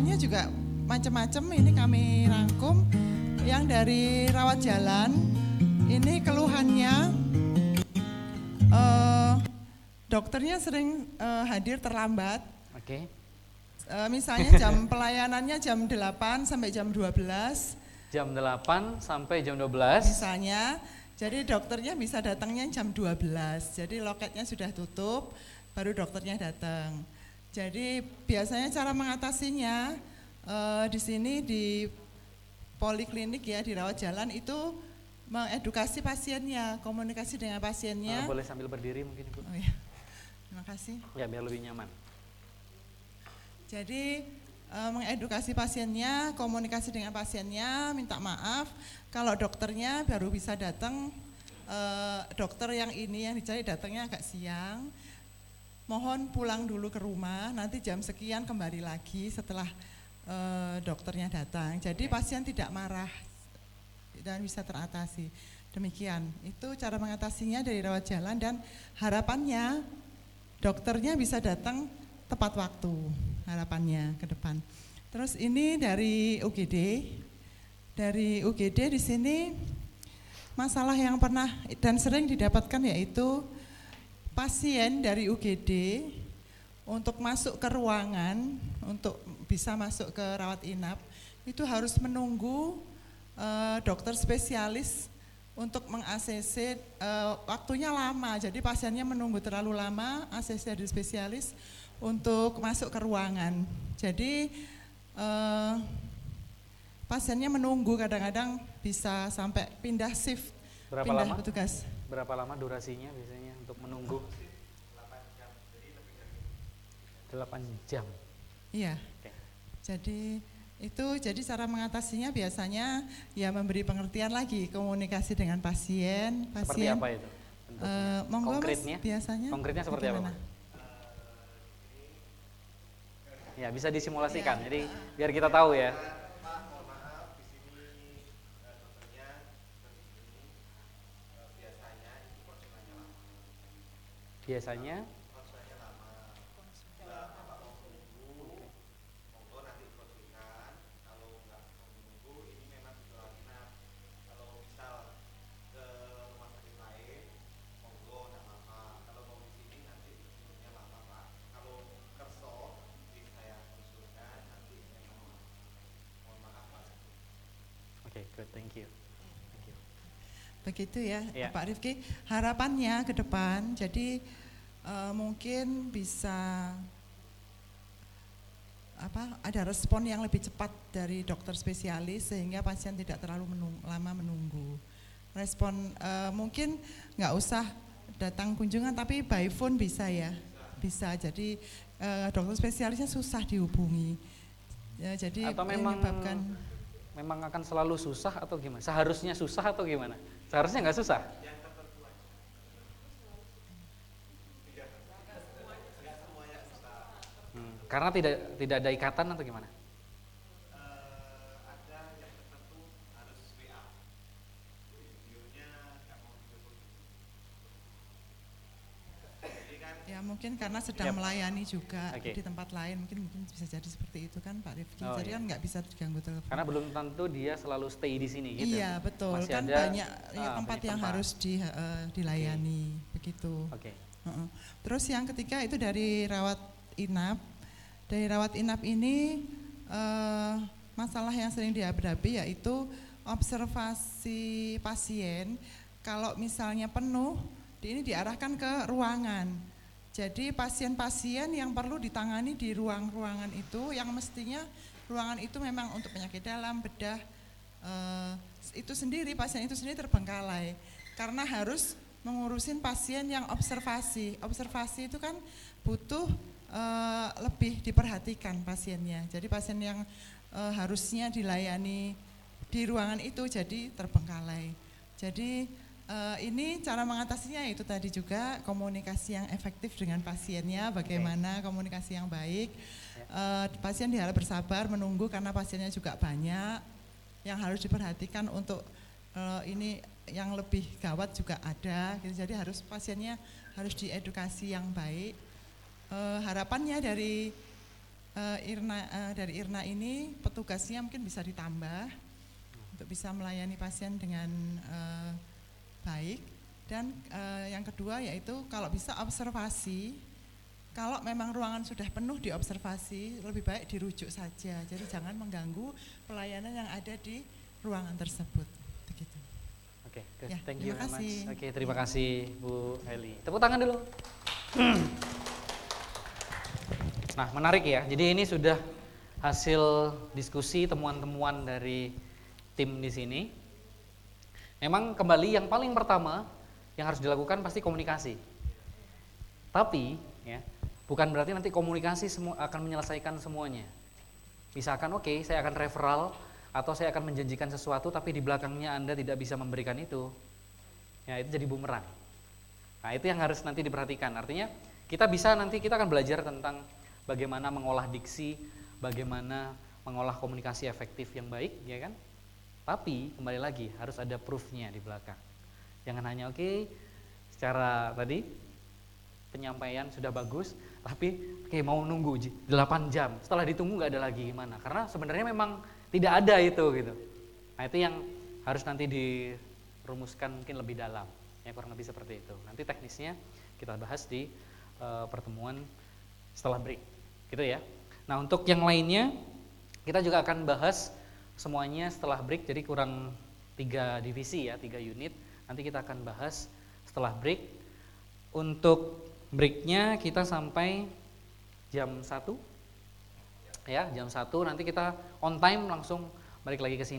keluhannya juga macam-macam ini kami rangkum. Yang dari rawat jalan ini keluhannya eh, dokternya sering eh, hadir terlambat. Oke. Eh, misalnya jam pelayanannya jam 8 sampai jam 12 Jam 8 sampai jam 12. misalnya. Jadi dokternya bisa datangnya jam 12. Jadi loketnya sudah tutup, baru dokternya datang. Jadi biasanya cara mengatasinya eh, di sini di poliklinik ya di rawat jalan itu mengedukasi pasiennya, komunikasi dengan pasiennya. Eh, boleh sambil berdiri mungkin Ibu. Oh ya, terima kasih. Ya biar lebih nyaman. Jadi eh, mengedukasi pasiennya, komunikasi dengan pasiennya, minta maaf kalau dokternya baru bisa datang dokter yang ini yang dicari datangnya agak siang. Mohon pulang dulu ke rumah, nanti jam sekian kembali lagi setelah eh, dokternya datang. Jadi pasien tidak marah dan bisa teratasi. Demikian, itu cara mengatasinya dari rawat jalan dan harapannya dokternya bisa datang tepat waktu harapannya ke depan. Terus ini dari UGD, dari UGD di sini masalah yang pernah dan sering didapatkan yaitu pasien dari UGD untuk masuk ke ruangan untuk bisa masuk ke rawat inap itu harus menunggu eh, dokter spesialis untuk meng-ACC eh, waktunya lama. Jadi pasiennya menunggu terlalu lama ACC dari spesialis untuk masuk ke ruangan. Jadi eh, pasiennya menunggu kadang-kadang bisa sampai pindah shift, Berapa pindah lama? petugas. Berapa lama durasinya biasanya untuk menunggu? 8 jam. Iya. Oke. Jadi itu jadi cara mengatasinya biasanya ya memberi pengertian lagi komunikasi dengan pasien, Seperti pasien apa itu? eh, monggo Mas, Konkretnya? biasanya Konkretnya seperti apa, bagaimana? Mas? Ya, bisa disimulasikan. Iya. Jadi biar kita tahu ya. Biasanya Oke, good, thank you. Begitu ya, Iya. Pak Rifki. Harapannya ke depan, jadi eh, mungkin bisa apa? Ada respon yang lebih cepat dari dokter spesialis sehingga pasien tidak terlalu menung- lama menunggu. Respon eh, mungkin nggak usah datang kunjungan, tapi by phone bisa ya, bisa. Jadi eh, dokter spesialisnya susah dihubungi. Ya, jadi Atau memang menyebabkan memang akan selalu susah atau gimana? Seharusnya susah atau gimana? Seharusnya nggak susah. Hmm, karena tidak tidak ada ikatan atau gimana? Ya mungkin karena sedang Yap. melayani juga Oke. di tempat lain mungkin mungkin bisa jadi seperti itu kan Pak Rifki. Oh, jadi iya. kan nggak bisa diganggu telepon. Karena belum tentu dia selalu stay di sini gitu. iya betul Masih kan ada, banyak ya, ah, tempat banyak yang tempat. harus di, eh, dilayani begitu. Oke. Heeh. Terus yang ketiga itu dari rawat inap. Dari rawat inap ini eh, masalah yang sering dihadapi yaitu observasi pasien. Kalau misalnya penuh, ini diarahkan ke ruangan. Jadi pasien-pasien yang perlu ditangani di ruang-ruangan itu, yang mestinya ruangan itu memang untuk penyakit dalam, bedah, eh, itu sendiri pasien itu sendiri terbengkalai karena harus mengurusin pasien yang observasi. Observasi itu kan butuh eh, lebih diperhatikan pasiennya. Jadi pasien yang eh, harusnya dilayani di ruangan itu jadi terbengkalai. Jadi eh, ini cara mengatasinya itu tadi juga komunikasi yang efektif dengan pasiennya, bagaimana komunikasi yang baik. Eh, pasien diharap bersabar menunggu karena pasiennya juga banyak yang harus diperhatikan untuk eh, ini yang lebih gawat juga ada. gitu. Jadi harus pasiennya harus diedukasi yang baik. Eh, harapannya dari eh, Irna eh, dari Irna ini petugasnya mungkin bisa ditambah untuk bisa melayani pasien dengan eh, baik dan eh, yang kedua yaitu kalau bisa observasi kalau memang ruangan sudah penuh diobservasi lebih baik dirujuk saja jadi jangan mengganggu pelayanan yang ada di ruangan tersebut begitu Oke, good. Ya, thank you terima very much. kasih. Oke, terima kasih Bu Heli. Tepuk tangan dulu. Nah, menarik ya. Jadi ini sudah hasil diskusi temuan-temuan dari tim di sini. Memang kembali yang paling pertama yang harus dilakukan pasti komunikasi. Tapi ya, bukan berarti nanti komunikasi semua akan menyelesaikan semuanya. Misalkan oke, saya akan referral atau saya akan menjanjikan sesuatu tapi di belakangnya Anda tidak bisa memberikan itu. Ya, itu jadi bumerang. Nah, itu yang harus nanti diperhatikan. Artinya kita bisa nanti kita akan belajar tentang bagaimana mengolah diksi, bagaimana mengolah komunikasi efektif yang baik, ya kan? Tapi kembali lagi harus ada proofnya di belakang. Jangan hanya oke secara tadi penyampaian sudah bagus, tapi oke mau nunggu j- 8 jam. Setelah ditunggu nggak ada lagi gimana? Karena sebenarnya memang tidak ada itu gitu. Nah itu yang harus nanti dirumuskan mungkin lebih dalam. Ya kurang lebih seperti itu. Nanti teknisnya kita bahas di eh, pertemuan setelah break, gitu ya. Nah untuk yang lainnya kita juga akan bahas semuanya setelah break. Jadi kurang tiga divisi ya, tiga unit. Nanti kita akan bahas setelah break. Untuk breaknya kita sampai jam 1 ya jam 1 nanti kita on time langsung balik lagi ke sini